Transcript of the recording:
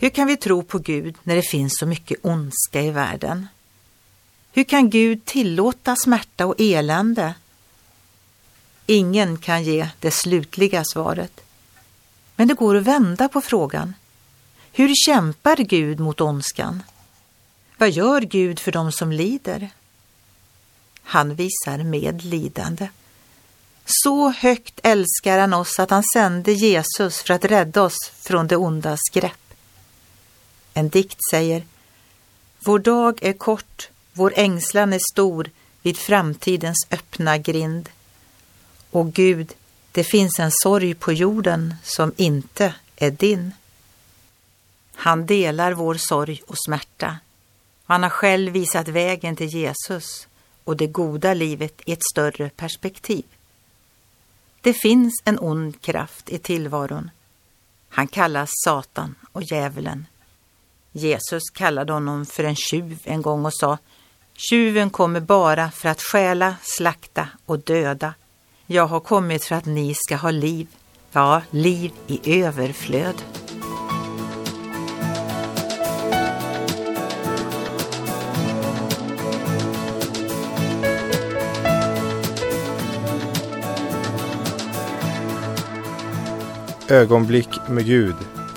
Hur kan vi tro på Gud när det finns så mycket ondska i världen? Hur kan Gud tillåta smärta och elände? Ingen kan ge det slutliga svaret. Men det går att vända på frågan. Hur kämpar Gud mot ondskan? Vad gör Gud för dem som lider? Han visar medlidande. Så högt älskar han oss att han sände Jesus för att rädda oss från det ondas grepp. En dikt säger Vår dag är kort, vår ängslan är stor vid framtidens öppna grind. Och Gud, det finns en sorg på jorden som inte är din. Han delar vår sorg och smärta. Han har själv visat vägen till Jesus och det goda livet i ett större perspektiv. Det finns en ond kraft i tillvaron. Han kallas Satan och djävulen. Jesus kallade honom för en tjuv en gång och sa Tjuven kommer bara för att stjäla, slakta och döda. Jag har kommit för att ni ska ha liv, ja, liv i överflöd. Ögonblick med Gud